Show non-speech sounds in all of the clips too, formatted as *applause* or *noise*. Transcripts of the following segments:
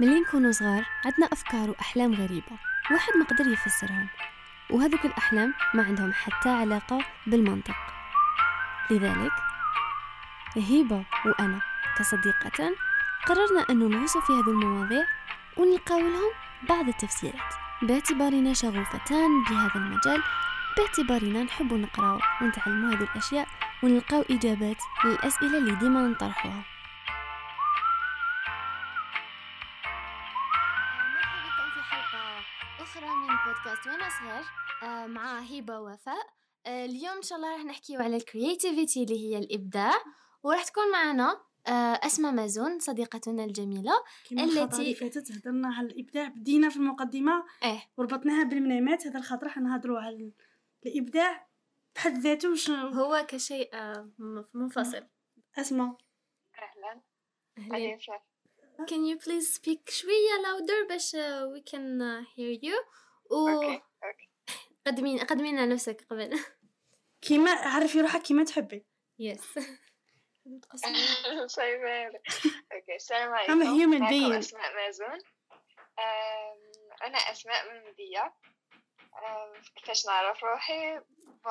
ملي نكونوا صغار عندنا أفكار وأحلام غريبة واحد ما قدر يفسرهم. وهذوك الأحلام ما عندهم حتى علاقة بالمنطق. لذلك هيبة وأنا كصديقة قررنا أن نغوص في هذه المواضيع ونلقاو لهم بعض التفسيرات. باعتبارنا شغوفتان بهذا المجال باعتبارنا نحب نقرأ ونتعلم هذه الأشياء ونلقاو إجابات للأسئلة اللي ديما نطرحها هبة وفاء آه، اليوم إن شاء الله راح نحكيو على الكرياتيفيتي اللي هي الإبداع وراح تكون معنا آه، أسماء مازون صديقتنا الجميلة كما التي- فاتت هضرنا على الإبداع بدينا في المقدمة إيه. وربطناها بالمنامات هذا الخاطر راح نهضروا على ال- الإبداع بحد ذاته شنو هو كشيء آه، منفصل. اسمع أهلا. وسهلا Can you please speak شوية louder باش we can hear you. okay okay. وقدمين قدمي لنا نفسك قبل. كيما عرفي روحك كيما تحبي. yes أوكي *laughs* *laughs* السلام عليكم I'm a human معكم being. أسماء مازون. أنا أسماء من مدية كيفاش نعرف روحي؟ بون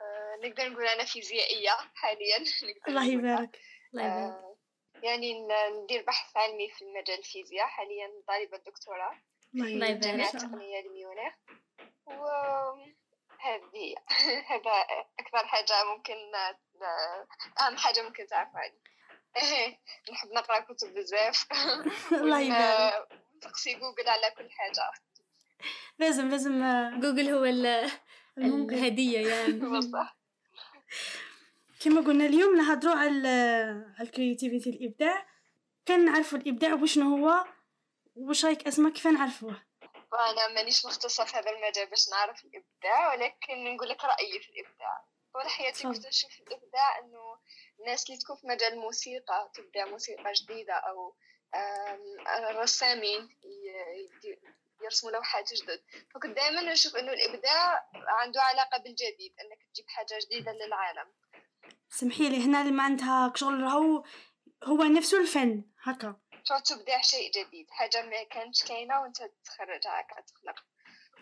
أه، نقدر نقول أنا فيزيائية حاليا. *laughs* نقدر الله. يبارك. الله يبارك. يعني ندير بحث علمي في مجال الفيزياء. حاليا طالبة دكتوراه. الله الله يبارك. يبارك. جامعة الله. التقنية لميونخ. و هذه *laughs* هذا أكثر حاجة ممكن أهم حاجة ممكن تعرفوا عني *laughs* نحب نقرأ كتب بزاف. *laughs* الله يبارك. ونسقسي جوجل على كل حاجة. لازم لازم آه، جوجل هو ال- الممكن. الهدية يعني. بصح كما قلنا اليوم نهضروا على على ال créativité الإبداع. كان نعرفوا الإبداع وشنو هو وش رأيك أسماء؟ كيف نعرفوه؟ وأنا مانيش مختصة في هذا المجال باش نعرف الإبداع ولكن نقول لك رأيي في الإبداع. طول حياتي. كنت نشوف الإبداع إنه الناس اللي تكون في مجال الموسيقى تبدع موسيقى جديدة أو آم، الرسامين يرسموا لوحات جدد. فكنت دائما نشوف إنه الإبداع عنده علاقة بالجديد إنك تجيب حاجة جديدة للعالم. سمحي لي هنا معناتها شغل هو هو نفسه الفن هكا. تبدع شيء جديد حاجة ما كانتش كاينة وانت تخرجها هكا تخلق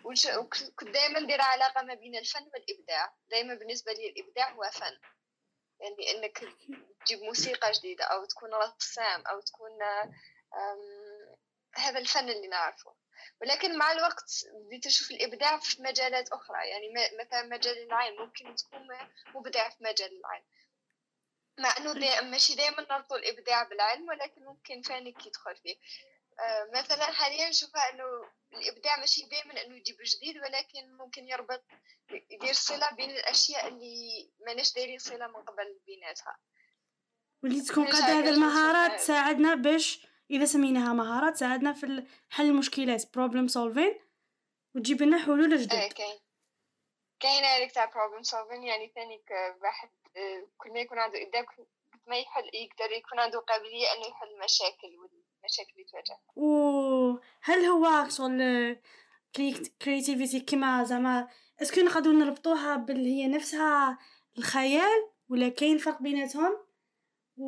وش- وك- كنت دائما ندير علاقة ما بين الفن والإبداع دائما بالنسبة لي الإبداع هو فن يعني إنك تجيب موسيقى جديدة أو تكون رسام أو تكون هذا الفن اللي نعرفه ولكن مع الوقت بديت أشوف الإبداع في مجالات أخرى يعني مثلا مجال العلم ممكن تكون مبدع في مجال العلم مع إنه دي ماشي دائما نربط الإبداع بالعلم ولكن ممكن فنك يدخل فيه. آه، مثلا حاليا نشوفها إنه الإبداع ماشي دائما إنه يجيب جديد ولكن ممكن يربط يدير صلة بين الأشياء اللي ماناش دايرين صلة من قبل بيناتها. واللي تكون قد هذه المهارات. تساعدنا باش إذا سميناها مهارات تساعدنا في حل المشكلات problem solving وتجيب لنا حلول جدد كاين. كاين هذيك تاع problem solving يعني ثاني واحد آه، كل ما يكون عنده كل ما يحل يقدر يكون عنده قابلية إنه يحل مشاكل والمشاكل اللي تواجه وهل هو شغل créativité كما زعما est-ce que نقدروا نربطوها باللي هي نفسها الخيال ولا كاين فرق بيناتهم؟ و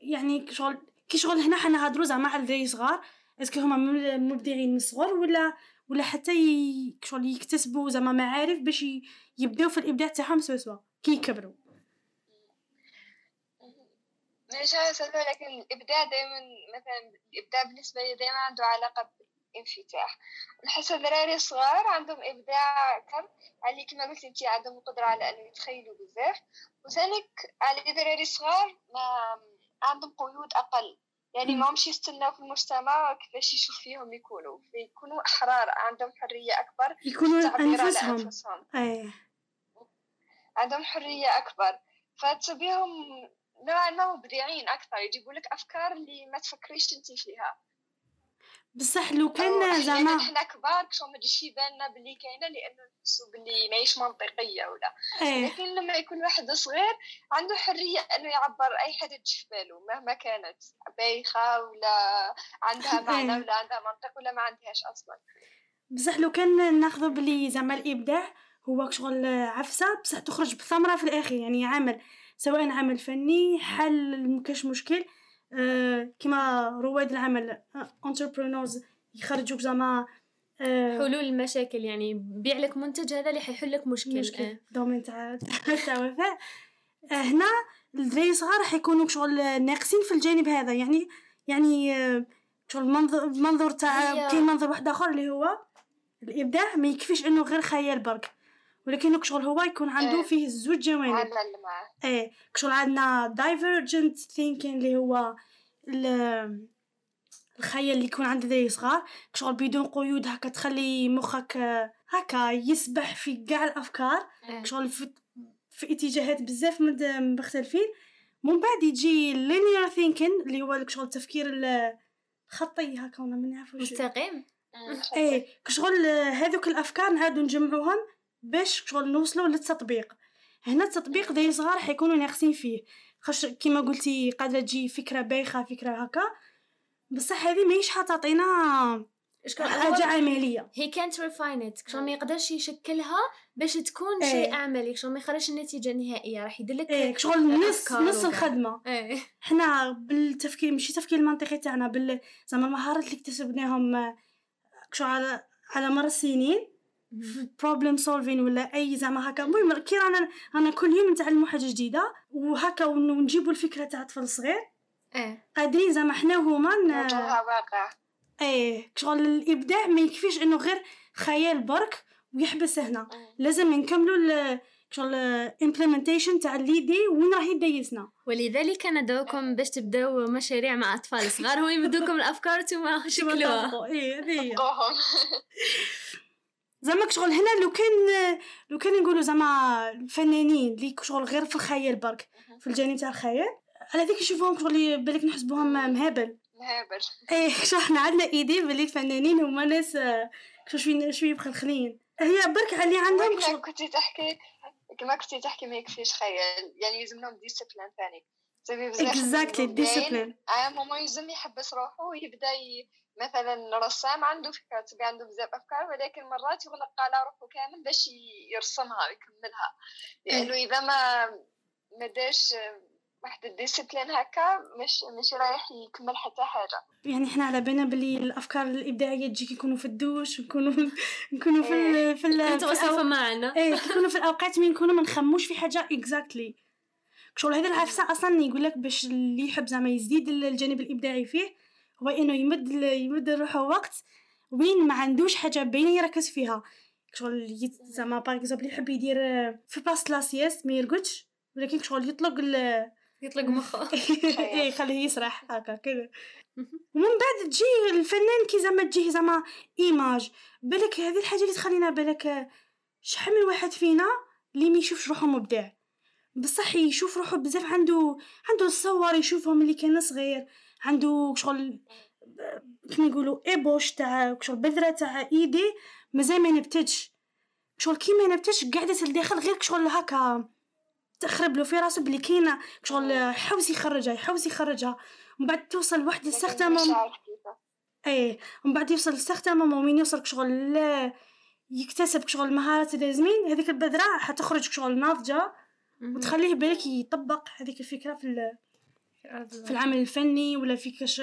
يعني شغل كي شغل هنا حنا نهضروا زعما على الدراري صغار est-ce que هما مبدعين من الصغر ولا ولا حتى ي... شغل يكتسبوا زعما معارف باش ي... يبداو في الإبداع تاعهم سوا سوا؟ كي يكبروا مش عارفة لكن الإبداع دايما مثلا الإبداع بالنسبة لي دايما عنده علاقة بالانفتاح. نحس الدراري الصغار عندهم إبداع أكثر علي كما قلت أنتي عندهم القدرة على أن يتخيلوا بزاف. وثانيك على الدراري الصغار ما عندهم قيود أقل. يعني. ما همش يستناو في المجتمع كيفاش يشوف فيهم يكونوا. فيكونوا أحرار عندهم حرية أكبر يكونوا أنفسهم. أنفسهم. إيه. عندهم حرية أكبر. فتبيهم نوعا ما مبدعين أكثر. يجيبوا لك أفكار اللي ما تفكريش أنت فيها. بصح لو كان زعما إحنا كبار كشو ما تجيش يباننا باللي كاينة لأنه نحسوا باللي ماهيش منطقية ولا. إيه. لكن لما يكون واحد صغير عنده حرية أنه يعبر أي حاجة تجي في باله مهما كانت. بايخة ولا عندها *laughs* معنى إيه. ولا عندها منطق ولا ما عندهاش أصلا. بصح لو كان ناخذ بلي زعما الإبداع هو شغل عفسة بصح تخرج بثمرة في الاخير يعني عمل سواء عمل فني حل مكاش مشكل. آه كيما رواد العمل entrepreneurs يخرجوك زعما آه، حلول المشاكل يعني بيع لك منتج هذا اللي حيحل لك مشكل, مشكل. آه. domaine تاع تاع وفاء آه، هنا الدراري صغار راح يكونوا شغل ناقصين في الجانب هذا يعني يعني آه، شغل المنظور المنظور تاع كاين منظور واحد آخر اللي هو الإبداع ما يكفيش إنه غير خيال برك. ولكن شغل هو يكون عنده إيه. فيه زوج جوانب. إيه شغل عندنا divergent thinking اللي هو ال- الخيال اللي يكون عند ذي صغار. شغل بدون قيود هكا تخلي مخك آه، هكا يسبح في كاع الأفكار. آه. شغل في, في اتجاهات بزاف مختلفين. من بعد يجي linear thinking اللي هو شغل التفكير ال- الخطي هكا ولا ما نعرف واش مستقيم. إيه. كشغل هذوك الأفكار نعاودو نجمعوهم. باش شغل نوصلوا للتطبيق. هنا التطبيق ذي صغار حيكونوا ناقصين فيه. خش كيما قلتي قادرة تجي فكرة بايخة فكرة هكا. بصح هذه ماهيش حتعطينا حاجة عملية. هي كانت ريفاين ات شغل ما يقدرش يشكلها باش تكون إيه. شيء عملي. شغل ما يخرجش النتيجه النهائيه راح يدلك إيه شغل نص نص. الخدمة. إيه. حنا بالتفكير ماشي التفكير المنطقي تاعنا بال زعما المهارات اللي اكتسبناهم على على مر السنين *laughs* problem solving ولا أي زعما هكا. المهم كي رانا رانا كل يوم نتعلموا حاجة جديدة وهكا ون- ونجيبوا الفكرة تاع طفل صغير. إيه. قادرين زعما حنا نرجعها واقع. إيه شغل الإبداع ما يكفيش إنه غير خيال برك ويحبس هنا. مم. لازم نكملوا ال- شغل implementation تاع ليدي وين راهي دايسنا ولذلك ندعوكم باش تبداو مشاريع مع أطفال صغار. هم يبدوكم الأفكار ثم شكلوها. إيه هذه *laughs* زعما شغل هنا لو كان لو كان نقولوا زعما الفنانين اللي شغل غير في الخيال برك في الجانب تاع الخيال على ذيك نشوفوهم شغل بالك نحسبوهم مهابل. مهابل. إيه إحنا عندنا idée باللي الفنانين هما ناس شو شوي شوي مخلخلين. هي برك اللي عندهم شغل كنتي تحكي؟ كما كنتي تحكي ما يكفيش خيال. يعني يلزم لهم discipline ثاني بزاف exactly discipline آه ماما يلزم يحبس روحه ويبدا ي... مثلا رسام عنده فكرة تبي عنده بزاف أفكار ولكن مرات يغلق على روحه كامل باش يرسمها ويكملها. لأنه إذا ما ما داش واحد ال discipline هكا مش مش رايح يكمل حتى حاجة. يعني إحنا على بالنا بلي الأفكار الإبداعية تجيك يكونوا في الدوش نكونوا نكونوا *laughs* في ال- في ال- في الأو- معنا إيه كيكونوا في الأوقات من نكونوا ما نخموش في حاجة exactly شغل هذا العفسة أصلا يقول لك باش اللي يحب زعما يزيد الجانب الإبداعي فيه هو إنه يمد يمد روحه وقت وين ما عندوش حاجة باينة يركز فيها. شغل زعما par exemple يحب يدير في باس la sieste ما يرقدش ولكن شغل يطلق ال *laughs* يطلق مخه. *laughs* إيه يخليه يسرح هكا كذا ومن بعد تجي الفنان كي زعما تجيه زعما image بالك هذه الحاجة اللي تخلينا بالك شحال من واحد فينا اللي ما يشوفش روحه مبدع. بصح يشوف روحه بزاف عنده عنده الصور يشوفهم اللي كان صغير. عنده شغل كيما يقولوا ébauche تاع شغل بذرة تاع idée مازال ما نبتدش. شغل كي ما نبتدش قاعدة الداخل غير شغل هكا تخرب له في راسه بلي كاينة شغل يحوس يخرجها يحوس يخرجها. ومن بعد توصل مش عارف كيف. إيه ومن بعد يوصل لسختة ماما وين يوصل شغل لا يكتسب شغل المهارات اللازمين هذيك البذرة حتخرج شغل ناضجة. وتخليه بالك يطبق هذيك الفكرة في ال- في العمل الفني ولا في كش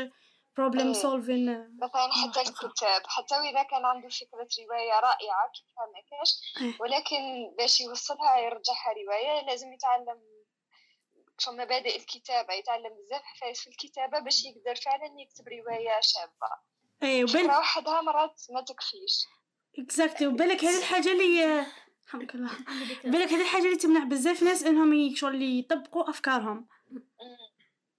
problem. solving مثلا حتى الكتاب حتى وإذا كان عنده فكرة رواية رائعة كيفها ما كاش إيه. ولكن باش يوصلها يرجعها رواية لازم يتعلم شو مبادئ الكتابة. يتعلم بزاف حفايس في الكتابة باش يقدر فعلا يكتب رواية شابة. إيه وبال وحدها مرات ما تكفيش. exactly وبالك هذه الحاجة اللي الحمد لله. بالك هذه الحاجة اللي تمنع بزاف ناس إنهم شغل يطبقوا أفكارهم.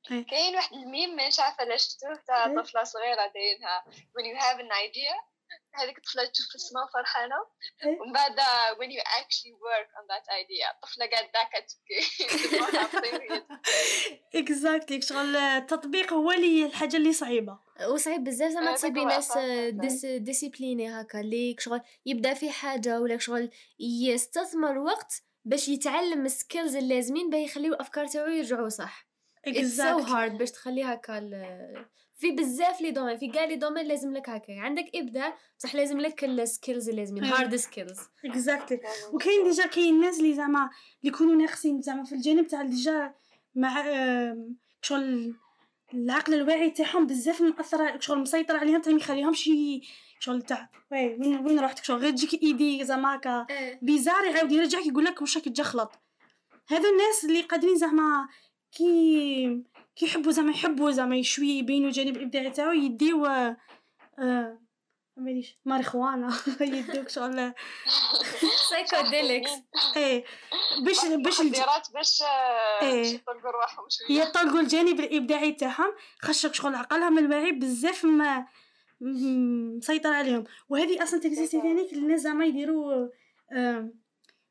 كاين واحد الميم مش عارفة لا شفتوه تاع إيه. طفلة صغيرة دايرها. When you have an idea هذيك الطفلة تشوف السما فرحانة. إيه. ومن بعد when you actually work on that idea الطفلة قاعدة كتبكي. exactly شغل التطبيق هو اللي الحاجة اللي صعيبة. وصعيب بزاف. زعما آه، تصيبي ناس أصلاً. ديس discipliné هكا اللي شغل يبدأ في حاجة ولا شغل يستثمر وقت باش يتعلم ال skills اللازمين باه يخليو الافكار تاعو يرجعوا صح. it's so Exactly. hard باش تخلي هكا ال- في بزاف les domaines في كاع les domaines لازم لك هكا عندك إبداع بصح لازم لك ال skills أيوة. hard skills exactly وكاين déjà كاين ناس اللي زعما اللي يكونوا ناقصين زعما في الجانب تاع déjà مع شغل العقل الواعي تاعهم بزاف مأثر شغل مسيطر عليهم تاع ما يخليهمش شغل تاع وي وين وين رحت شغل غير تجيك idée زعما هكا إيه. bizarre يعاود يرجعك يقول لك واش راك تجخلط هذو الناس اللي قادرين زعما كي كي يحبوا زعما يحبوا زعما شوية يبينوا الجانب الابداعي تاعو يديو آه، آه مانيش ماريخوانا. *laughs* يدوك شغل. psychedelics إيه باش باش مخدرات باش آه، إيه. باش يطلقوا رواحهم شوية. يطلقوا الجانب الإبداعي تاعهم خاصك شغل عقلهم الواعي بزاف ما مسيطر عليهم. وهذه أصلا ت existe ثاني الناس زعما يديروا آم،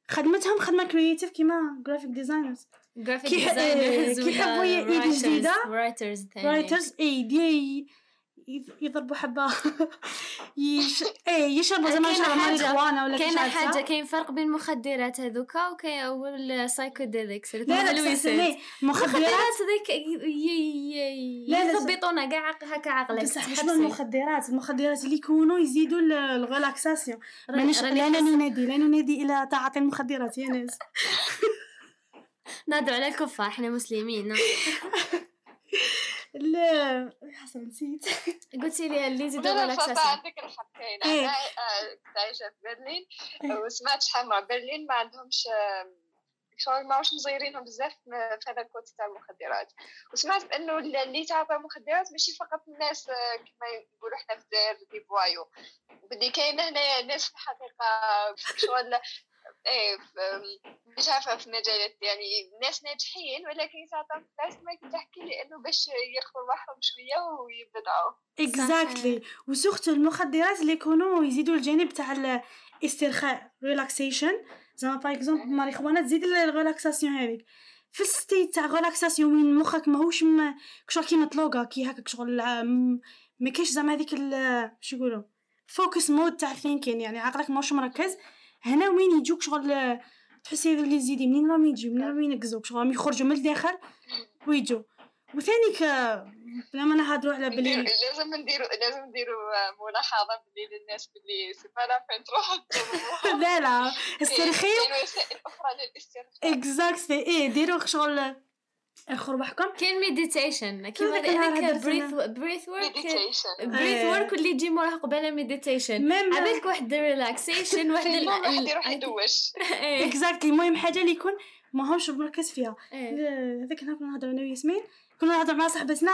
خدمتهم خدمة creative كيما graphic designers graphic designers كي يحبوا ي- idée جديدة. writers writers اي يضربوا حبة. *laughs* يش... اي يشربوا كاينة يشربوا حاجة- ماريجوانا ولا كاينة كيش حاجة. كاين فرق بين المخدرات هذوكا وكاين و ال psychedelics لا لا المخدرات هذيك ي- ي- لا، لا، يثبطونا كاع هكا عقلك بصح تحبسي. المخدرات؟ المخدرات اللي يكونوا يزيدوا ال- ال relaxation راني- مانيش لا ننادي لا ننادي إلى تعاطي المخدرات يا ناس. *laughs* *laughs* نادوا على الكفار إحنا مسلمين. لا حسن نسيت. *laughs* قلتي لي اللي يزيدوا لا لا صراحة relaxation عندك الحق كاين إيه. أنا آه، كنت عايشة في برلين إيه. وسمعت شحال مرة برلين ما عندهمش آه، شغل ماهوش مزيرينهم بزاف في هذا ال côté تاع المخدرات. وسمعت بأنه ال- اللي تعاطى مخدرات ماشي فقط الناس آه، كما يقولوا إحنا في الجزائر des voyous بدي كاين هنا ناس في الحقيقة شغل إيه مش عارفة في مجالات يعني ناس ناجحين ولكن يتعاطوا مخدرات ما تحكي لي إنه باش يرخوا روحهم شوية ويبدعوا. exactly و surtout المخدرات اللي يكونوا يزيدوا الجانب تاع الاسترخاء relaxation زعما par exemple ماريخوانا تزيد ال relaxation هذيك. في ال state تاع relaxation وين مخك ماهوش م- شغل كي مطلوقه كي هكاك شغل م- ما كاينش زعما هذيك ال- شو يقولوا focus mode تاع thinking يعني عقلك ماهوش مركز. هنا وين يجوك شغل تحسي هذو les idées منين راهم يجيو؟ منين راهم ينقزوك؟ شغل راهم يخرجوا من الداخل ويجوا. وثاني ك بلا ما نهضروا على بلي لازم نديروا لازم نديروا ملاحظة باللي للناس باللي c'est pas la peine تضربوها. *laughs* لا لا. استرخيو وسائل أخرى للاسترخاء. exactly إيه. ديروا شغل آخر بحكم كاين meditation كيما هذاك breath. breath work breath إيه. work اللي يجي موراه قبل meditation عبالك واحد relaxation واحد *laughs* يروح يدوش. *laughs* إيه. exactly المهم حاجة اللي يكون ماهمش مركز فيها. إيه. هذاك النهار كنا نهضروا أنا وياسمين كنا نهضروا مع صاحبتنا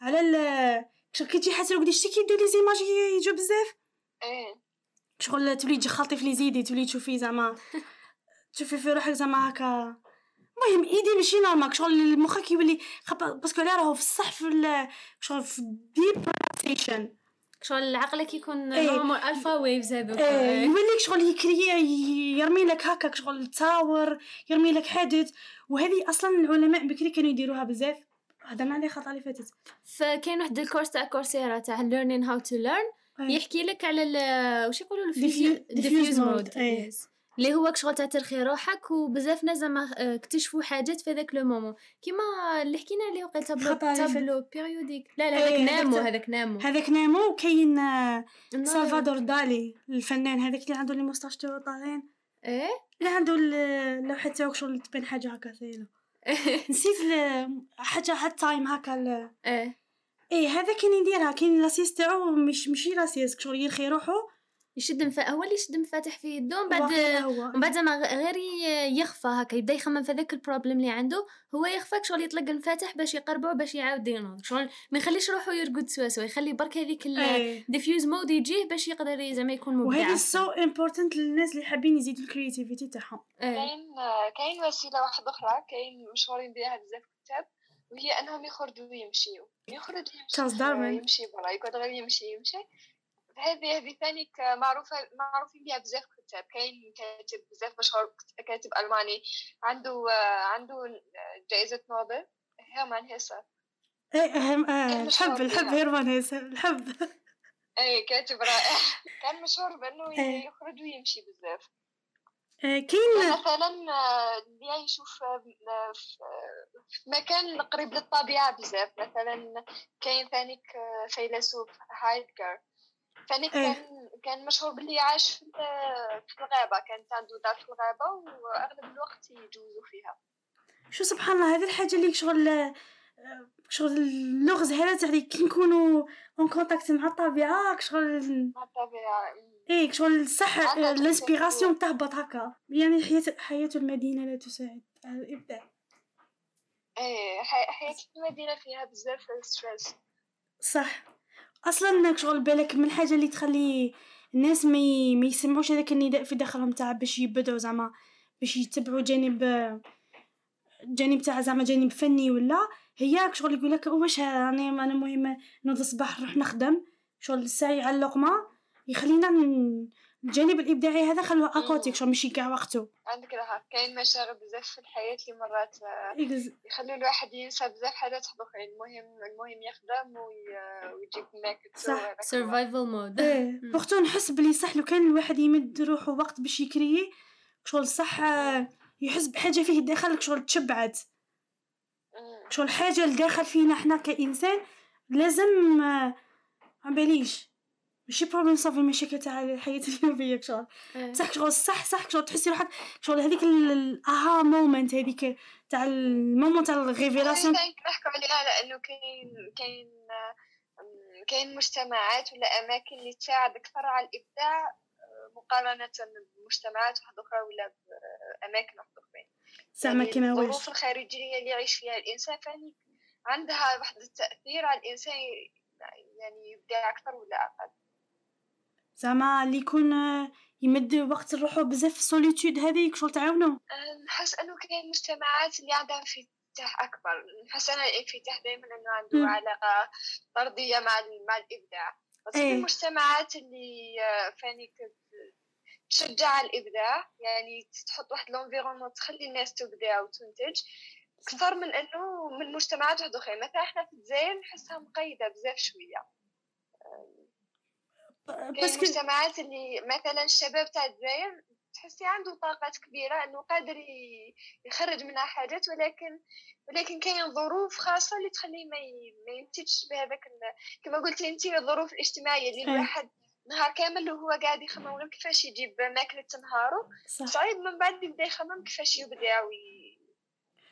على ال شغل كي تجي حاسه وقداش تي كيدو les images يجوا بزاف. إيه. شغل تولي تجخلطي في les idées تولي تشوفي زعما *laughs* تشوفي في روحك زعما هكا. المهم idée ماشي normal شغل مخك يولي parce que علاه راهو في الصح في شغل في deep relaxation شغل عقلك يكون. normal alpha ويفز هذوك إيه إيه. يوليك شغل يكري يرمي لك هكاك شغل تصاور يرمي لك حدث وهذه أصلا العلماء بكري كانوا يديروها بزاف هضرنا عليها الخطره اللي فاتت فكاين واحد ال course تاع Coursera تاع how to learn إيه. يحكي لك على واش يقولوا mode، إيه. اللي هو شغل تاع ترخي روحك وبزاف ناس زعما آه، اكتشفوا حاجات في ذاك le moment. كيما اللي حكينا عليه وقيل tableau. tableau périodique لا لا هذاك إيه، هذاك نامو هذاك نامو. هذاك نامو وكاين آه، نعم. سالفادور دالي الفنان هذاك اللي عنده les moustaches تاعو طالعين. إيه؟ اللي عنده ال- اللوحة تاعو شغل تبان حاجة هكا ثيلو *laughs* نسيت حاجة هاد time هكا ال- إيه. إيه هذا كاين يديرها كاين la sieste تاعو مش ماشي la sieste شغل يرخي روحو. يشد مف... هو اللي يشد مفاتح في يدو من بعد من بعد زعما غير يخفى هكا يبدا يخمم في ذاك ال problème اللي عنده هو يخفاك شغل يطلق المفاتح باش يقربه باش يعاود ينوض شغل ما يخليش روحو يرقد سوا سوا يخلي برك هذيك إيه. ال diffuse mode يجيه باش يقدر زعما يكون مبدع وهذه. so important للناس اللي حابين يزيدوا ال creativity تاعهم إيه. كاين كاين وسيلة واحدة أخرى كاين مشهورين بها بزاف كتاب وهي أنهم يخرجوا ويمشيو يخرج يمشي تشارلز داروين. يمشي برا يقعد غير يمشي يمشي هذه هذه ثاني معروفه معروفين بها بزاف كتاب. كاين كاتب بزاف مشهور كاتب ألماني. عنده عنده جائزة نوبل. هيرمان هيسر إيه آه الحب بيها. هيرمان هيسر الحب. اي كاتب رائع. *laughs* كان مشهور بأنه إيه. يخرج ويمشي بزاف. آه كاين مثلا اللي يعيشوا في مكان قريب للطبيعة بزاف. مثلا كاين ثاني ك- فيلسوف هايدجر. إيه. كان كان مشهور باللي عاش في ال- في الغابة كانت عنده دار في الغابة وأغلب الوقت يجوزوا فيها. شو سبحان الله هذه الحاجة اللي شغل شغل اللغز هذا تاع كي نكونوا en contact مع الطبيعة شغل مع الطبيعة إيه شغل صح عندها ال inspiration تهبط هكا. يعني حياة حياة المدينة لا تساعد على الإبداع. إيه حي- حياة المدينة فيها بزاف stress صح. أصلا شغل بالك من الحاجة اللي تخلي الناس ما ي... ما يسمعوش هذاك النداء في داخلهم تاع باش يبدعوا زعما باش يتبعوا جانب جانب تاع زعما جانب فني ولا. هي شغل يقول لك واش راني أنا مهم نوض الصباح نروح نخدم. شغل السعي على اللقمة يخلينا ن- الجانب الإبداعي هذا خلوه à côté شغل ماشي كاع وقته. عندك راه كاين مشاغل بزاف في الحياة اللي مرات آه، يخلي الواحد ينسى بزاف حاجات اخرين المهم المهم يخدم وي- ويجيب ماكلته صح. survival mode pourtant نحس بلي صح لو كان الواحد يمد روحه وقت باش يكري شغل صح آه، يحس بحاجة فيه داخل شغل تشبعت. شغل حاجة الداخل فينا إحنا كإنسان لازم آه، ما باليش ماشي problème صافي المشاكل تاع الحياة اليومية شغل صح شغل صح صح شغل تحسي روحك شغل هذيك ال aha moment هذيك تاع ال moment تاع ال révélation نحكوا عليها لأنه كاين كاين كاين مجتمعات ولا أماكن اللي تساعد أكثر على الإبداع مقارنة بمجتمعات واحدة أخرى ولا بأماكن واحدة أخرى. زعما يعني كيما الظروف الخارجية اللي يعيش فيها الإنسان فاني عندها واحد التأثير على الإنسان يعني يبدع أكثر ولا أقل. زعما اللي يكون آه، يمد وقت روحه بزاف في السوليتود هذيك شغل تعاونو. نحس أنه كاين مجتمعات اللي عندها انفتاح أكبر. نحس أنا الانفتاح دائما أنه عنده مم. علاقة طرديه مع مع الإبداع. بس في إيه. المجتمعات اللي آه، فاني تشجع على الإبداع يعني تحط واحد l'environnement تخلي الناس تبدع وتنتج أكثر من أنه من مجتمعات واحدة أخرى مثلا إحنا في الجزائر نحسها مقيدة بزاف شوية. كاين parce que مجتمعات اللي مثلا الشباب تاع الجزائر تحسي عنده طاقات كبيرة إنه قادر يخرج منها حاجات ولكن ولكن كاين ظروف خاصة اللي تخليه ما ما ينتجش بهذاك كما قلتي أنت الظروف الاجتماعية اللي. الواحد نهار كامل وهو قاعد يخمم ولا كيفاش يجيب ماكلة نهارو صعيب من بعد يبدأ يخمم كيفاش يبدع وي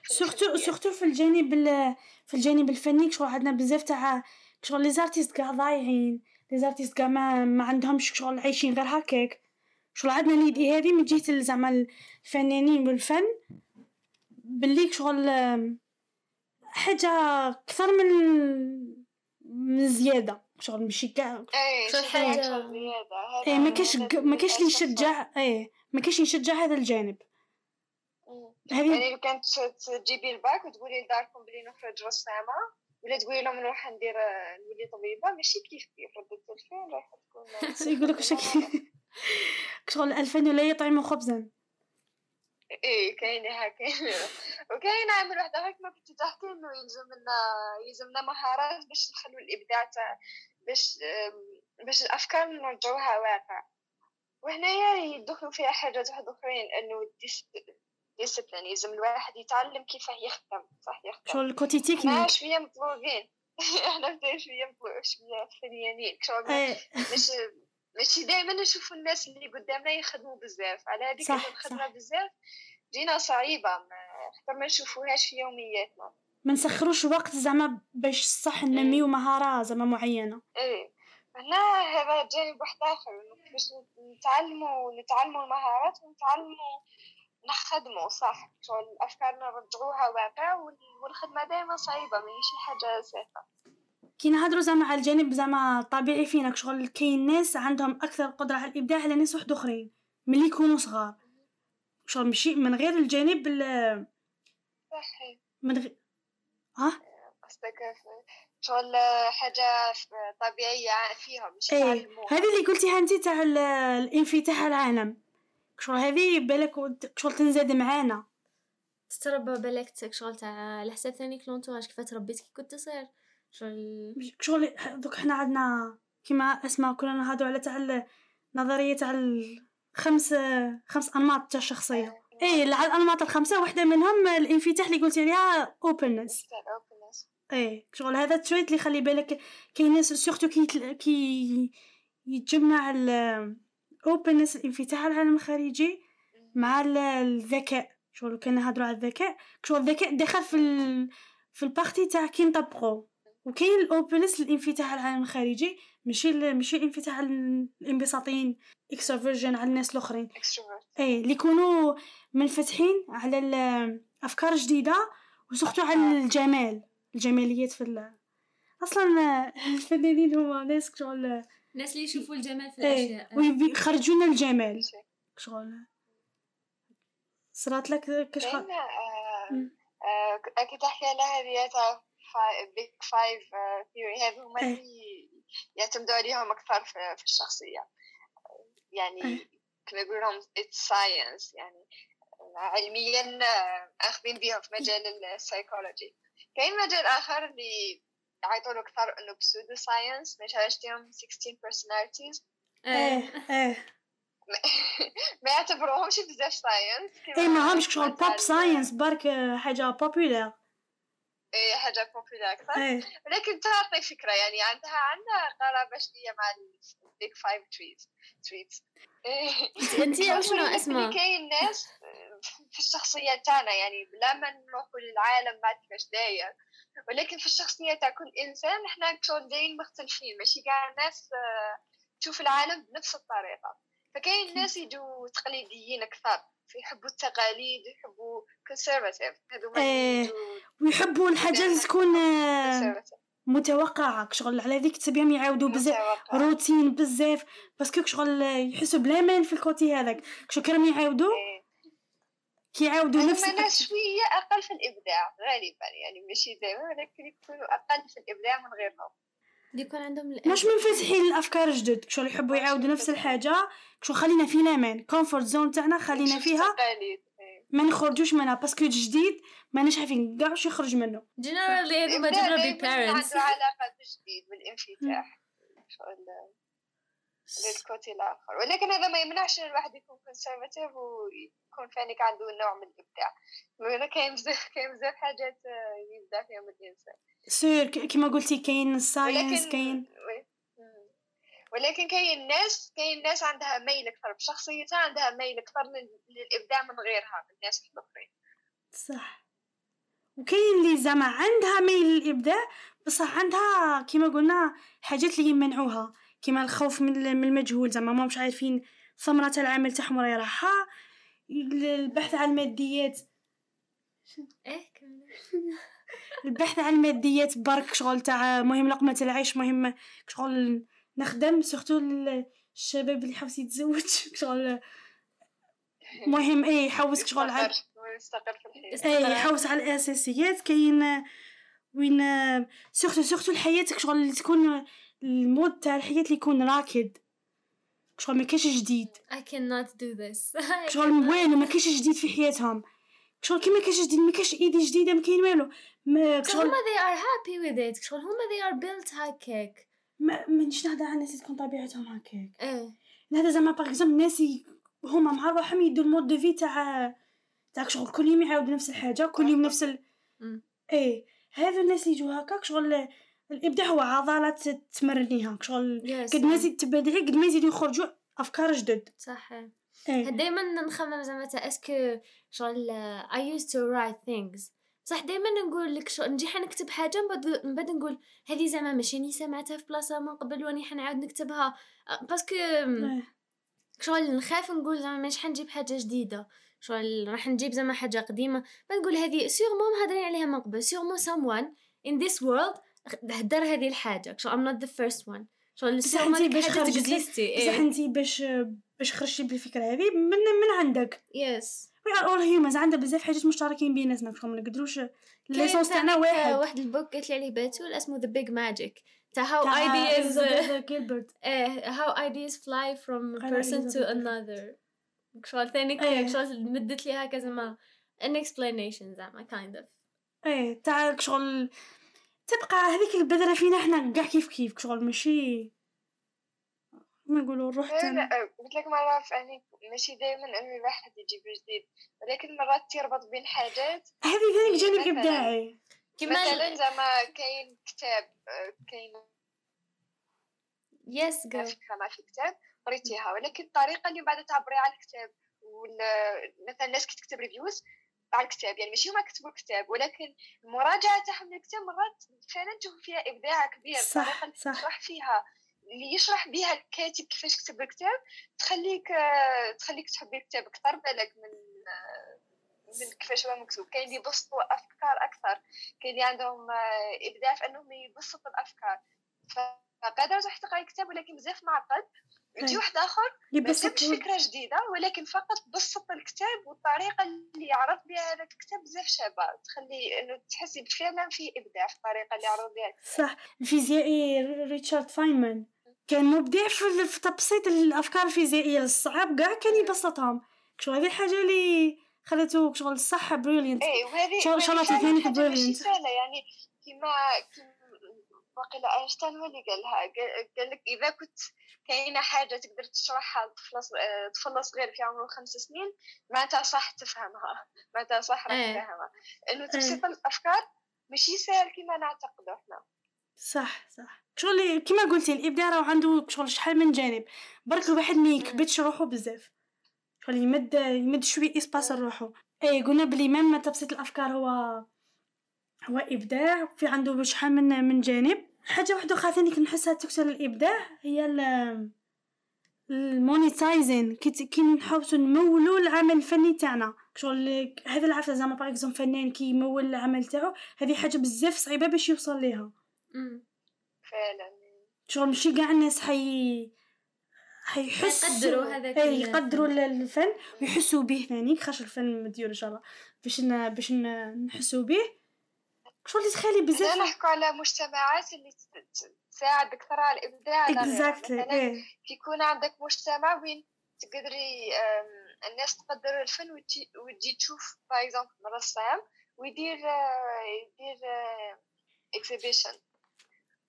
سورتو. سورتو في الجانب ال- في الجانب الفني شغل عندنا بزاف تاع شغل les artistes كاع ضايعين les artistes كاع ما عندهمش شغل عايشين غير هكاك. شغل عندنا l'idée هذه من جهة زعما الفنانين والفن باللي شغل حاجة أكثر من من زيادة. شغل ماشي كاع. هذا إيه ما كاش ما كاش اللي صح. يشجع إيه ما كاش يشجع هذا الجانب. مم. هذه يعني لو كانت تجيبي الباك وتقولي لداركم بلي نخرج رسامة ولا تقولي لهم نروح ندير نولي طبيبة؟ ماشي كيف كيف ردة الفعل راح تكون يقول لك شكل *laughs* شغل الفن لا يطعم خبزا؟ إيه كاين هكا وكاين عامل واحد اخر كما كنت تحكي إنه يلزم لنا يلزمنا مهارات باش نخلو الإبداع تاع باش باش الأفكار نرجعوها واقع. وهنايا يدخلوا فيها حاجات واحد اخرين إنه discipline يلزم الواحد يتعلم كيف يخدم صح يخدم. شغل ال côté technique شوية مطلوبين. *laughs* إحنا شوية شوية فنيانين. شغل إيه. مش ماشي دائما نشوفوا الناس اللي قدامنا يخدموا بزاف. على هذيك الخدمه. بزاف جينا صعيبة. حتى ما نشوفوهاش في يومياتنا. ما نسخروش وقت زعما باش صح ننميو مهارة زعما معينة. إيه. هنا هذا جانب واحد آخر. كيفاش نتعلموا نتعلموا المهارات ونتعلموا نخدموا صح. شغل الأفكار نرجعوها واقع وال- والخدمة دائما صعيبة ماشي حاجة سهله كي نهضروا زعما على الجانب زعما الطبيعي فينا شغل كاين ناس عندهم أكثر قدرة على الإبداع على ناس واحد أخرين ملي يكونوا صغار. شغل ماشي من غير الجانب ال- من غير ها؟ قصدك شغل حاجة طبيعية فيهم مش إيه يتعلموها هذه اللي قلتيها انت تاع ال- الانفتاح على العالم. شغل هذه بالك ود- شغل تنزاد معانا. تتربى بالك شغل تاع على حساب ثاني كلونتوراج كيف تربيت كي كنت صغير. شغل شغل دوك حنا عندنا كيما أسماء كنا نهضروا على تاع النظريه تاع الخمس خمس أنماط تاع الشخصية. إيه على الأنماط الخمسة واحدة منهم الانفتاح اللي قلتي عليها openness إيه شغل هذا ال trait اللي خلي بالك كاين ناس surtout كي كي يتجمع ال openness الانفتاح على العالم الخارجي مع ال- الذكاء. شغل كنا نهضروا على الذكاء. شغل الذكاء دخل في ال... في ال partie تاع كي نطبقو وكاين ال openness الانفتاح على العالم الخارجي ماشي ال- ماشي الانفتاح على الانبساطيين extraversion على الناس الاخرين. اي اللي يكونوا منفتحين على الافكار جديدة و surtout على الجمال. الجماليات في ال... أصلا الفنانين هما ناس شغل الناس اللي يشوفوا الجمال في إيه الأشياء. ويخرجوا لنا الجمال. شغل. صرات لك كشغل كاين آه، مم. آه، كي تحكي على هذه تاع Big Five theory هذو هما إيه. اللي يعتمدوا عليهم أكثر في, في الشخصية. يعني إيه. كما يقولوا لهم it's science يعني علميا آه، أخذين بهم في مجال السايكولوجي كاين مجال آخر اللي يعيطوا له أكثر انه pseudo science مش عرفتيهم 16 personalities إيه إيه ما يعتبروهمش بزاف science إيه ما همش شغل pop science برك حاجة popular إيه حاجة popular أكثر إيه ولكن تعطي فكرة يعني عندها عندها قرابة شوية مع ال Big Five traits traits انتي وشنو اسمه كاين ناس في الشخصية تاعنا يعني بلا ما نروحوا للعالم بعد كيفاش داير ولكن في الشخصية تاع كل إنسان إحنا شغل دايرين مختلفين ماشي كاع الناس آه، تشوف العالم بنفس الطريقة فكاين ناس يجوا تقليديين أكثر يحبوا التقاليد يحبوا conservative هذوما يجوا ويحبوا الحاجة اللي تكون آه،. متوقعة شغل على ذيك تبيهم يعاودوا بزاف. روتين بزاف parce que شغل يحسوا بالامان في ال côté هذاك شو كانوا يعاودوا إيه. كيعاودوا نفس هما ناس شوية أقل في الإبداع غالبا يعني ماشي دائما ولكن يكونوا أقل في الإبداع من غيرهم يكون عندهم ال- مش منفتحين الأفكار جدد شغل يحبوا يعاودوا نفس الحاجة شغل خلينا في الامان comfort zone تاعنا خلينا فيها. إيه. ما نخرجوش منها parce que جديد ماناش عارفين كاع واش يخرج منه. Generally هذوما دايماً parents. عنده علاقة بالجديد بالانفتاح لل côté الآخر. ولكن هذا ما يمنعش إن الواحد يكون conservative ويكون فانك عنده نوع من الإبداع. لأن كاين بزاف *laughs* كاين بزاف حاجات يبدع فيهم الإنسان. sûr كيما قلتي كاين ال science كاين. ولكن كاين ناس كاين ناس عندها ميل أكثر بشخصيتها عندها ميل أكثر لل- للإبداع من غيرها من الناس الآخرين. صح. وكاين اللي زعما عندها ميل للإبداع بصح عندها كيما قلنا حاجات اللي يمنعوها. كيما الخوف من من المجهول زعما ما مش عارفين ثمرة العمل تاعهم راهي راحة البحث عن الماديات إيه. *laughs* البحث عن الماديات برك شغل تاع مهم لقمة العيش مهم شغل نخدم surtout الشباب اللي حاوس يتزوج *laughs* شغل مهم إيه يحوس شغل على استقرار. إيه يحوس على الأساسيات كاين وين surtout surtout الحياة شغل اللي تكون ال mode تاع الحياة اللي يكون راكد. شغل ما كاش جديد. I cannot do this. *laughs* شغل. والو ما كاش جديد في حياتهم. شغل كيما كاش جديد ما كاش idée جديدة ما كاين والو. ما شغل هما they are happy with it. شغل هما they are built هكاك. ما مانيش نهضر على الناس اللي تكون طبيعتهم هكاك. إيه. هذا زعما par exemple الناس هما مع روحهم يدوا ال mode de vie تاع تاع شغل كل يوم يعاودوا نفس الحاجة كل يوم نفس ال... إيه. هذا الناس اللي يجوا هكاك شغل الإبداع هو عضلات تمرنيها. شغل yes. قد ما يزيد تبدعي قد ما يزيدوا يخرجوا أفكار جدد. صح. إيه. دائما نخمم زعما est-ce que شغل آه، I used to write things. صح دائما نقول لك شغل نجي حنكتب حاجة من بعد نقول هذه زعما ماشي ني سمعتها في بلاصة من قبل وأني حنعاود نكتبها. parce que إيه. شغل نخاف نقول زعما مش حنجيب حاجة جديدة. شغل راح نجيب زعما حاجة قديمة. بنقول هذه sûrement مهضرين عليها من قبل sûrement someone in this world هدر هذه الحاجة. شغل I'm not the first one. شغل ديك باش حاجة خرجت لك تكزيستي بصح إيه. أنتي باش باش خرجتي بالفكرة هذه من من عندك. yes we are all humans. عندنا بزاف حاجات مشتركين بيناتنا فما ما نقدروش ال l'essence تاعنا واحد. واحد ال book قلت لي عليه باتول اسمه The Big Magic. تاع how *laughs* ideas fly from a قال person to إليزابيث. another. شغل ثاني إيه. شغل مدت لي هكا زعما an explanation زعما kind of. إيه تاع شغل تبقى هذيك البذرة فينا إحنا كاع كيف كيف شغل ماشي. ما نقولوا لا تاعنا لا قلت لك مرة يعني ماشي دائما انه الواحد يجيب جديد ولكن مرات يربط بين حاجات. هذه ذلك جانب مثلاً. إبداعي. كما مثلا زعما كاين كتاب كاين يس جو فكرة ما في كتاب قريتيها ولكن الطريقة اللي بعد تعبري على الكتاب ولا مثلا الناس كي تكتب reviews على الكتاب يعني ماشي هما كتبوا الكتاب ولكن المراجعه تاعهم للكتاب مرات فعلا تشوف فيها إبداع كبير صح صح. تشرح فيها اللي يشرح بها الكاتب كيفاش كتب الكتاب تخليك تخليك تحب الكتاب أكثر بالك من من كيفاش هو مكتوب. كاين اللي يبسطوا أفكار أكثر كاين اللي عندهم إبداع في أنهم يبسطوا الأفكار. فقادر تروح تقرا الكتاب ولكن بزاف معقد. يجي أي. واحد آخر ما كتبش فكرة جديدة ولكن فقط بسط الكتاب والطريقة اللي عرض بها هذاك الكتاب بزاف شابة تخلي إنه تحسي فعلا في إبداع في الطريقة اللي عرض بها صح. الفيزيائي ريتشارد فاينمان كان مبدع في تبسيط الأفكار الفيزيائية الصعاب كاع كان يبسطهم. شغل هذه الحاجة اللي خلته شغل صح brilliant اي وهذه شغل- شغل وهذه فعلاً تكنيك حاجة ماشي brilliant. سهلة يعني كيما كيما وقيلا أينشتاين هو اللي قالها. قال- لك إذا كنت كاينة حاجة تقدر تشرحها لطفل آه، طفل صغير في عمره خمس سنين معناتها صح تفهمها. *laughs* معناتها صح راك إيه. فاهمها إنه تبسيط الأفكار ماشي سهل كما نعتقد إحنا. صح صح. شغل كما قلتي الإبداع راه عنده شغل شحال من جانب. برك الواحد ما يكبتش روحو بزاف. شغل يمد يمد شوية espace لروحو. اي قلنا بلي même تبسيط الأفكار هو هو إبداع في عنده شحال من من جانب. حاجة واحدة أخرى ثاني كنحسها تكسر الإبداع هي ال monetizing كي نحاولوا نمولوا العمل الفني تاعنا. شغل هذا العفسة زعما par exemple فنان كي يمول العمل تاعو هذه حاجة بزاف صعيبة باش يوصل ليها. فعلا. شغل ماشي كاع الناس حي حيحسوا. يقدروا هذاك اي يقدروا ال- الفن ويحسوا به ثاني. خاش الفن مديور إن شاء الله. باش. باش. نحسوا به. شغل تخيلي بزاف؟ نحكوا على مجتمعات اللي تساعد أكثر على الإبداع. exactly مثلا إيه. كي يكون عندك مجتمع وين تقدري الناس تقدر الفن وتجي تشوف par exemple رسام ويدير آه، يدير اكزيبيشن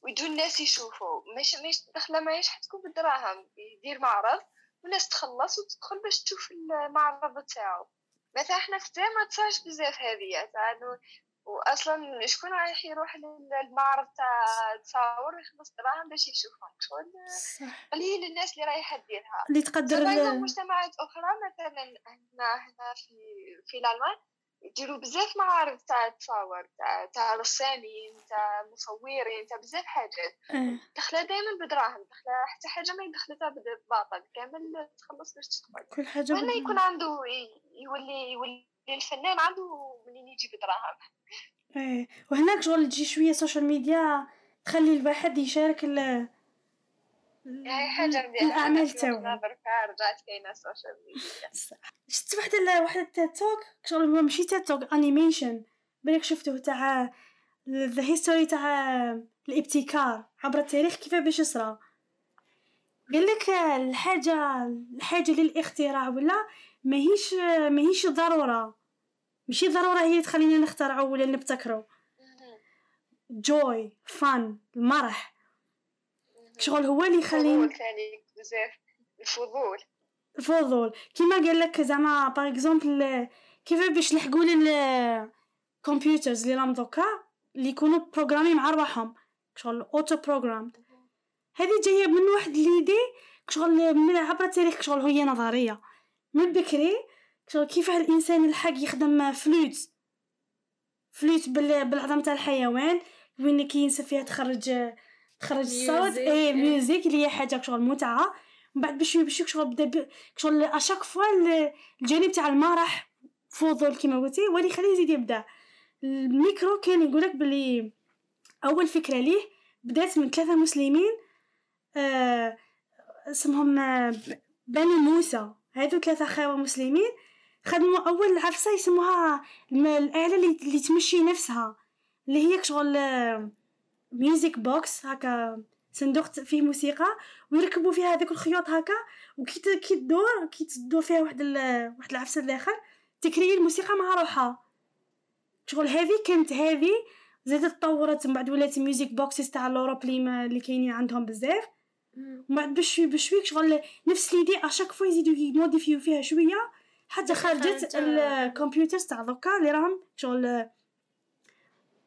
ويجوا الناس يشوفوا. مش مش دخله ماهيش حتكون بالدراهم يدير معرض والناس تخلص وتدخل باش تشوف المعرض تاعو مثلا إحنا في ما تصارش بزاف هذه. تاع إنه واصلا شكون رايح يروح للمعرض تاع تصاور ويخلص دراهم باش يشوفهم؟ شغل صح. قليل الناس اللي رايحة ديرها. اللي تقدر. مجتمعات أخرى مثلا هنا هنا في في الألمان يديروا بزاف معارض تاع التصاور تاع تاع رسامين تاع مصورين تاع بزاف حاجات. إيه. دخله دائما بدراهم دخله حتى حاجة ما يدخلتها بباطل كامل تخلص باش تدخل كل حاجة وهنا يكون عنده يولي يولي الفنان عنده منين يجي بدراهم. إيه وهناك شغل تجي شوية social media تخلي الواحد يشارك ال هاي حاجة مليحه الأعمال تاعو. رجعت كاينة ال social media شفت واحد. واحد ال TED Talk شغل هو ماشي TED Talk animation بالك شفته تاع the history تاع الابتكار عبر التاريخ كيف باش يصرى. قال لك الحاجة الحاجة للاختراع ولا ماهيش ماهيش ضرورة. ماشي ضرورة هي تخلينا نخترعوا ولا نبتكروا joy fun المرح. شغل هو اللي يخلينا الفضول بزاف. الفضول. الفضول. كيما قال لك زعما par exemple كيف باش نلحقوا لل computers اللي راهم دوكا اللي يكونوا programmés مع رواحهم. شغل auto programme هذه جاية من واحد l'idée شغل من عبر التاريخ شغل هي نظرية. من بكري كيف الإنسان الحق يخدم flûte؟ flûte بال- بالعظم تاع الحيوان وين كينسى فيها تخرج تخرج الصوت إيه. music اللي هي حاجة شغل متعة. من بعد بشوي بشوي شغل بدا شغل à chaque fois ال- الجانب تاع المرح فضول كيما قلتي هو اللي يخليه يزيد يبدع الميكرو كان يقولك بلي أول فكرة ليه بدات من ثلاثة مسلمين آه اسمهم آه، بني موسى. هادو ثلاثة خاوه مسلمين خدموا أول عفسة يسموها الآلة اللي, اللي تمشي نفسها اللي هي شغل آه، music box هكا صندوق فيه موسيقى ويركبوا فيها هذوك الخيوط هكا وكي كي تدور كي تدور فيها واحد واحد العفسة داخل ت créer الموسيقى مع روحها شغل هذه كانت هذه زادت تطورت من بعد ولات music boxes تاع l'Europe اللي كاينين عندهم بزاف. ومن بعد بشوي بشوي شغل نفس l'idée à chaque fois يزيدوا يموديفيو فيها شوية حتى خرجت خرجت- ال computers تاع دوكا اللي راهم شغل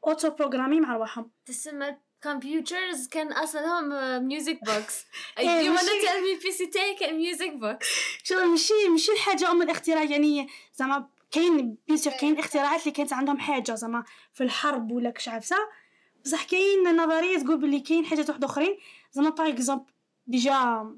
auto programmés مع رواحهم. تسمى computers كان أصلهم music box *laughs* إيه، you wanna tell me تاعي كان music box شغل ماشي ماشي الحاجة أم الاختراع يعني زعما كاين bien sûr كاين إيه. اختراعات اللي كانت عندهم حاجة زعما في الحرب ولا كش عارفه بصح كاين نظريه تقول بلي كاين حاجات واحد أخرين. زعما par exemple déjà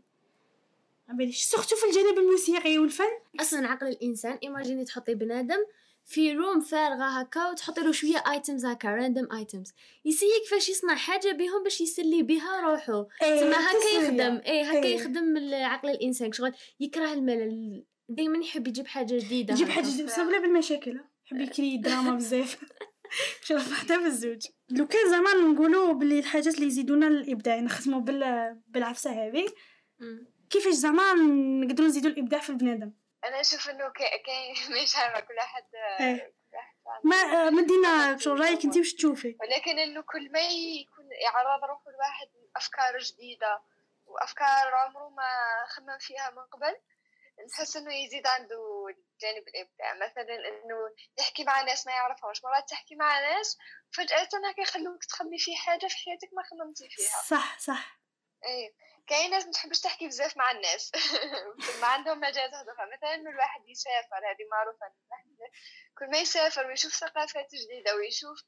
surtout في الجانب الموسيقي والفن؟ أصلا عقل الإنسان imaginez تحطي بنادم في room فارغة هكا وتحطي له شوية items هكا random items يسيي كيفاش يصنع حاجة بهم باش يسلي بها روحو. إيه، تما هكا. يخدم. إيه هكا إيه. يخدم عقل الإنسان. شغل يكره الملل دائما يحب يجيب حاجة جديدة يجيب. حاجة جديدة بصح بلا بالمشاكل. يحب ي créer drama بزاف. *laughs* *laughs* شوف حتى في الزوج لو كان زعما نقولوا بلي الحاجات اللي يزيدونا الإبداع نخدموا بال بالعفسة هذه. كيفاش زعما نقدروا نزيدوا الإبداع في البنادم أنا أشوف إنه كا- كاين *laughs* مش عارفة كل واحد إيه. ما مدينا شو رأيك انت واش تشوفي ولكن إنه كل ما يكون يعرض روحه الواحد لافكار جديدة وأفكار عمره ما خمم فيها من قبل نحس إنه يزيد عنده الجانب الإبداع. مثلا إنه يحكي مع ناس ما يعرفهمش. مرات تحكي مع ناس فجأة هكا يخلوك تخمي في حاجة في حياتك ما خممتي فيها. صح صح. إيه. كاين ناس ما تحبش تحكي بزاف مع الناس. *laughs* ما عندهم مجال أخرى مثلا إنه الواحد يسافر هذه معروفة الواحد كل ما يسافر ويشوف ثقافات جديدة ويشوف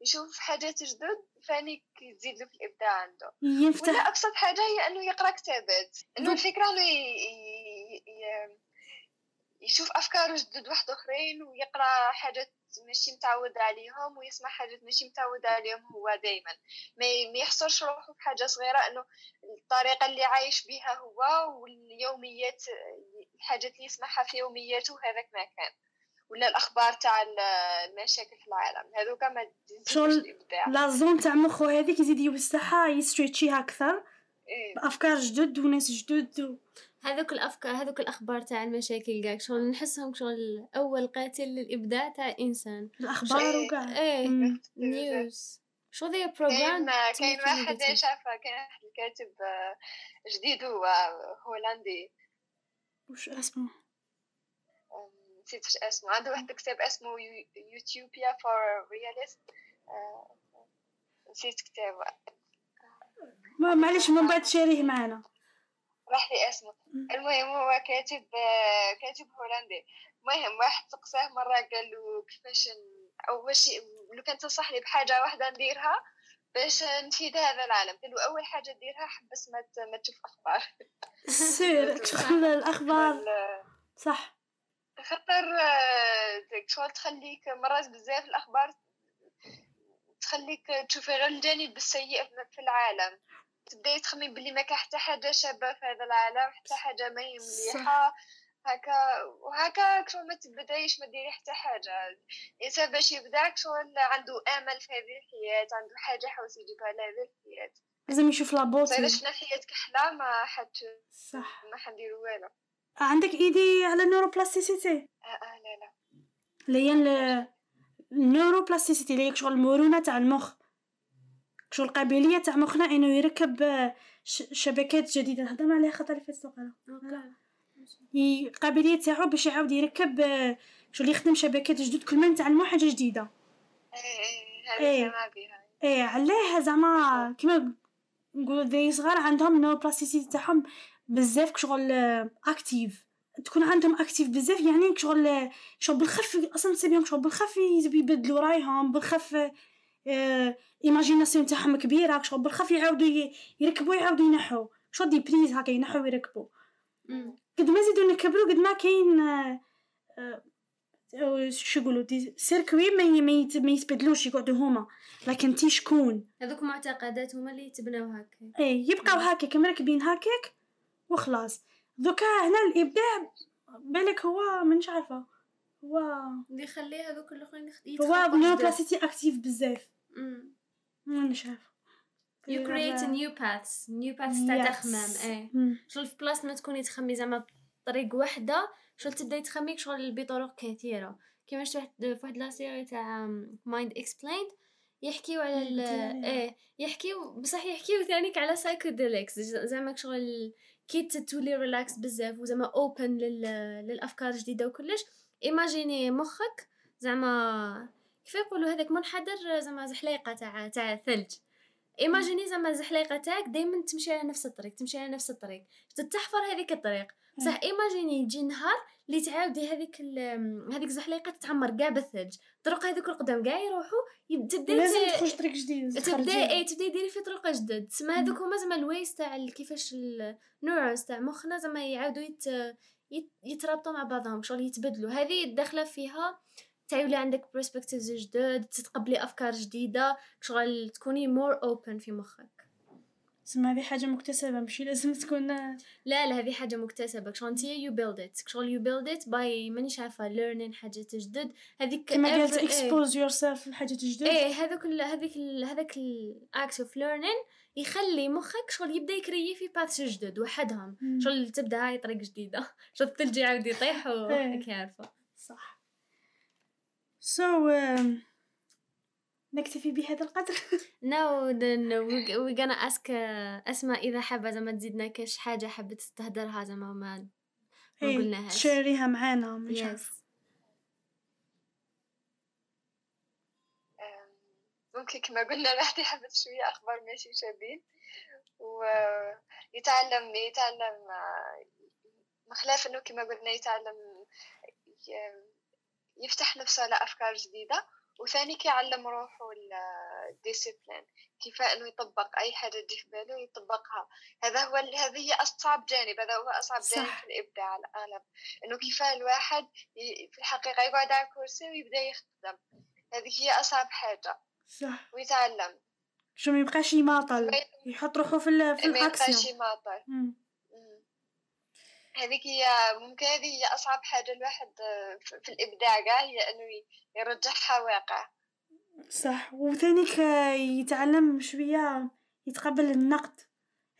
يشوف حاجات جدد فاني تزيد له في الإبداع عنده. ولا ينفتح أبسط حاجة هي إنه يقرأ كتابات. إنه. الفكرة إنه ي... ي... ي... يشوف افكار جدد واحد آخرين ويقرأ حاجات ماشي متعود عليهم ويسمع حاجات ماشي متعود عليهم هو دائما ما يحصرش روحه في حاجة صغيرة إنه الطريقة اللي عايش بها هو واليوميات الحاجات اللي يسمعها في يومياته هذاك ما كان. ولا الأخبار تاع ال- المشاكل في العالم. هذوك ما شغل الابداع لا زون تاع مخو هذيك يزيد يوسعها يستريتشيها أكثر. إيه. بافكار جدد وناس جدد و... هذوك الأفكار هذوك الأخبار تاع المشاكل كاع شغل نحسهم شغل أول قاتل للإبداع تاع الانسان الأخبار وكاع إيه. news شغل the program كاين واحد شافه كاين واحد الكاتب آه، جديد هو هولندي. وش اسمه؟ نسيت اسمه. عنده واحد الكتاب اسمه Utopia for Realists. نسيت كتابه. ما معليش من بعد شاريه معنا. راح لي اسمه. المهم هو كاتب كاتب هولندي. المهم واحد سقساه مرة قال له كيفاش أو باش لو كان تنصحني بحاجة واحدة نديرها باش نفيد هذا العالم. قال له أول حاجة ديرها حبس ما ما تشوف أخبار. سير شغل *laughs* الأخبار. ال- صح. خاطر آه، شغل تخليك مرات بزاف الأخبار تخليك تشوفي غير الجانب السيء في العالم. تبداي تخمي بلي ما كان حتى حاجة شابة في هذا العالم حتى حاجة ما هي مليحة. هكا وهكا شغل ما تبدايش ما ديري حتى حاجة. الإنسان باش يبدع شغل عنده أمل في هذه الحياة عنده حاجة حوس يجيبها لهذه الحياة. لازم يشوف la beauté شفنا الحياة كحلة ما حد صح. ما حنديرو والو. عندك idée على ال neuroplasticity آه آه لا لا. اللي هي ال- ال neuroplasticity اللي هي شغل المرونة تاع المخ. شغل القابلية تاع مخنا إنه يركب آه، شبكات جديدة؟ هضرنا عليها خطر اللي فاتت وقيلا. ي- القابلية تاعو باش يعاود يركب آه، شغل يخدم شبكات جدد كل ما نتعلمو حاجة جديدة. إيه إيه إيه. إيه علاه زعما كيما نقولوا ذي صغار عندهم ال neuroplasticity تاعهم بزاف شغل آه، active تكون عندهم active بزاف يعني شغل آه، شغل بالخف أصلا تسيبهم شغل بالخف يبدلوا رايهم بالخف آه، imagination تاعهم كبيره شغل بالخف يعاودوا يركبوا يعاودوا ينحوا. شغل des prises هكا ينحوا ويركبوا. قد ما زيدوا نكبروا قد ما كاين آه، آه، آه، شو يقولوا des circuits ما ما يت- ما يتبدلوش يقعدوا هما. لكن تي شكون؟ هذوك معتقدات هما اللي يتبناو هكا إيه يبقاو هكاك مركبين هكاك وخلاص. دوكا هنا الإبداع بالك هو منش عارفه هو اللي يخلي هذوك الاخرين هو neuroplasticity active بزاف. منش عارفة. You create new paths. New paths تاع. تخمام إيه. شغل في بلاصه ما تكوني تخمي زعما بطريق وحدة شغل تبدأي تخمي شغل بطرق كثيرة. كيما شفت في واحد la série تاع Mind Explained يحكيو على ال إيه يحكيو بصح يحكيو ثانيك على psychedelics زعما شغل كي تولي relax بزاف وزعما open لل... للأفكار الجديدة وكلش. ايماجيني مخك زعما كيف يقولوا هذاك منحدر زعما زحليقه تاع تاع ثلج ايماجيني زعما الزحليقه تاعك دائما تمشي على نفس الطريق تمشي على نفس الطريق تتحفر هذيك الطريق بصح ايماجيني يجي نهار اللي تعاودي هذيك هذيك الزحليقه تتعمر كاع بالثلج طرق هذوك القدام كاع يروحوا يبدا لازم تخرج طريق جديد تبدا اي تبدا ديري في طرق جدد تسمى هذوك هما زعما ال ways تاع كيفاش ال neurons تاع مخنا زعما يعاودوا يترابطوا مع بعضهم شغل يتبدلوا. هذه داخلة فيها تعاولي عندك perspectives جدد تتقبلي أفكار جديدة شغل تكوني more open في مخك. تسمى هذه حاجة مكتسبة ماشي لازم تكون لا لا هذه حاجة مكتسبة. and you build it شغل you build it by مانيش عارفة learning حاجات جدد. هذيك كما قالت إيه. expose yourself لحاجة جديد إيه هذاك ال هذاك ال act of learning يخلي مخك شغل يبدأ يكري في paths جدد وحدهم. شغل تبدأ هاي طريق جديدة. *laughs* شغل الثلج يعاود يطيح إيه. وهيك عارفه صح. so so, um, نكتفي بهذا القدر. *laughs* Now then we we gonna ask uh, أسماء إذا حابة زعما تزيدنا كاش حاجة حبت تهدرها زعما ما ما إيه، قلناهاش. تشاريها معانا مش yes. كما قلنا *laughs* الواحد يحفظ شوية أخبار ماشي شابين. ويتعلم يتعلم آه، مخلاف إنه كما قلنا يتعلم يفتح نفسه على أفكار جديدة. وثاني كيعلم روحه الديسيبلين كيف إنه يطبق أي حاجة تجي في باله يطبقها. هذا هو هذه هي أصعب جانب هذا هو أصعب صح. جانب في الإبداع الاغلب إنه كيف الواحد في الحقيقة يقعد على الكرسي ويبدأ يخدم. هذه هي أصعب حاجة. صح. ويتعلم. شو ما يبقاش يماطل ما يحط روحه في في ما يبقاش الأكسيون. يماطل. هذيك هي ممكن هذه هي أصعب حاجة الواحد آه، في الإبداع كاع هي إنه ي- يرجعها واقع. صح. وثاني ك- يتعلم شوية يتقبل النقد.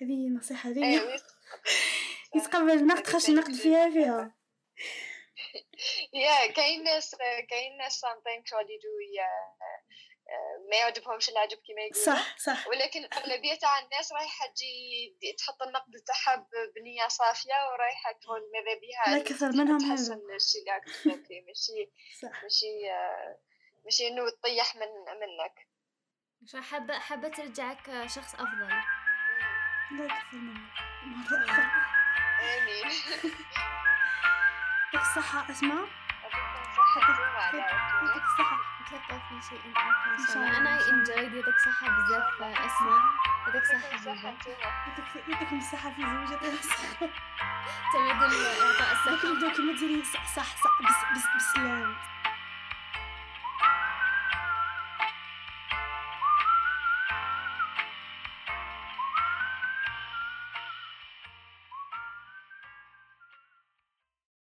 هذه نصيحة ليا. أيوة *laughs* يتقبل. النقد خاص ينقد فيها فيها. *laughs* يا كاين ناس كاين ناس sometimes شغل يجوا ما يعجبهمش العجب كما يقولوا صح صح. ولكن الأغلبية تاع الناس رايحة تجي تحط النقد تاعها ب- بنية صافية ورايحة تقول ماذا بها لا كثر منهم هذا. تحسن الشيء اللي *laughs* ماشي صح. ماشي آه، ماشي إنه تطيح من منك. شو حابة حابة ترجعك شخص أفضل. لا كثر منهم. مرة أخرى. آمين. *laughs* يعطيك الصحة أسماء؟ ديما على يعطيك الصحة نتلاقاو في شيء إن شاء الله. أنا انجويد يعطيك صحه بزاف اسماء يعطيك صحه صحة حبيبه ديما يعطيك الصحة في زوجة الصحة *laughs* إعطاء الصحة. لكن دوك ما صح صح صح. بس بس بس لا